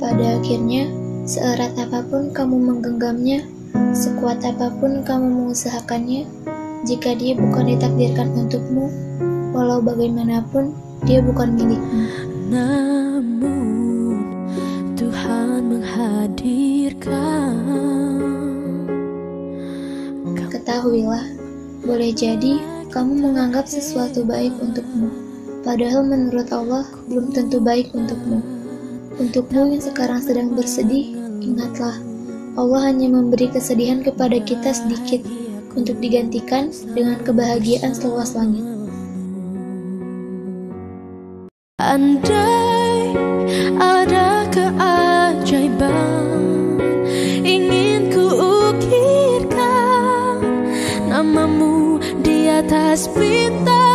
Pada akhirnya, seerat apa pun kamu menggenggamnya, sekuat apa pun kamu mengusahakannya, jika dia bukan ditakdirkan untukmu, walau bagaimanapun dia bukan milikmu. Namun Tuhan menghadirkan Ketahuilah, boleh jadi kamu menganggap sesuatu baik untukmu, padahal menurut Allah belum tentu baik untukmu. Untukmu yang sekarang sedang bersedih, ingatlah, Allah hanya memberi kesedihan kepada kita sedikit untuk digantikan dengan kebahagiaan seluas langit. Andai ada keajaiban Ingin ku ukirkan Namamu di atas bintang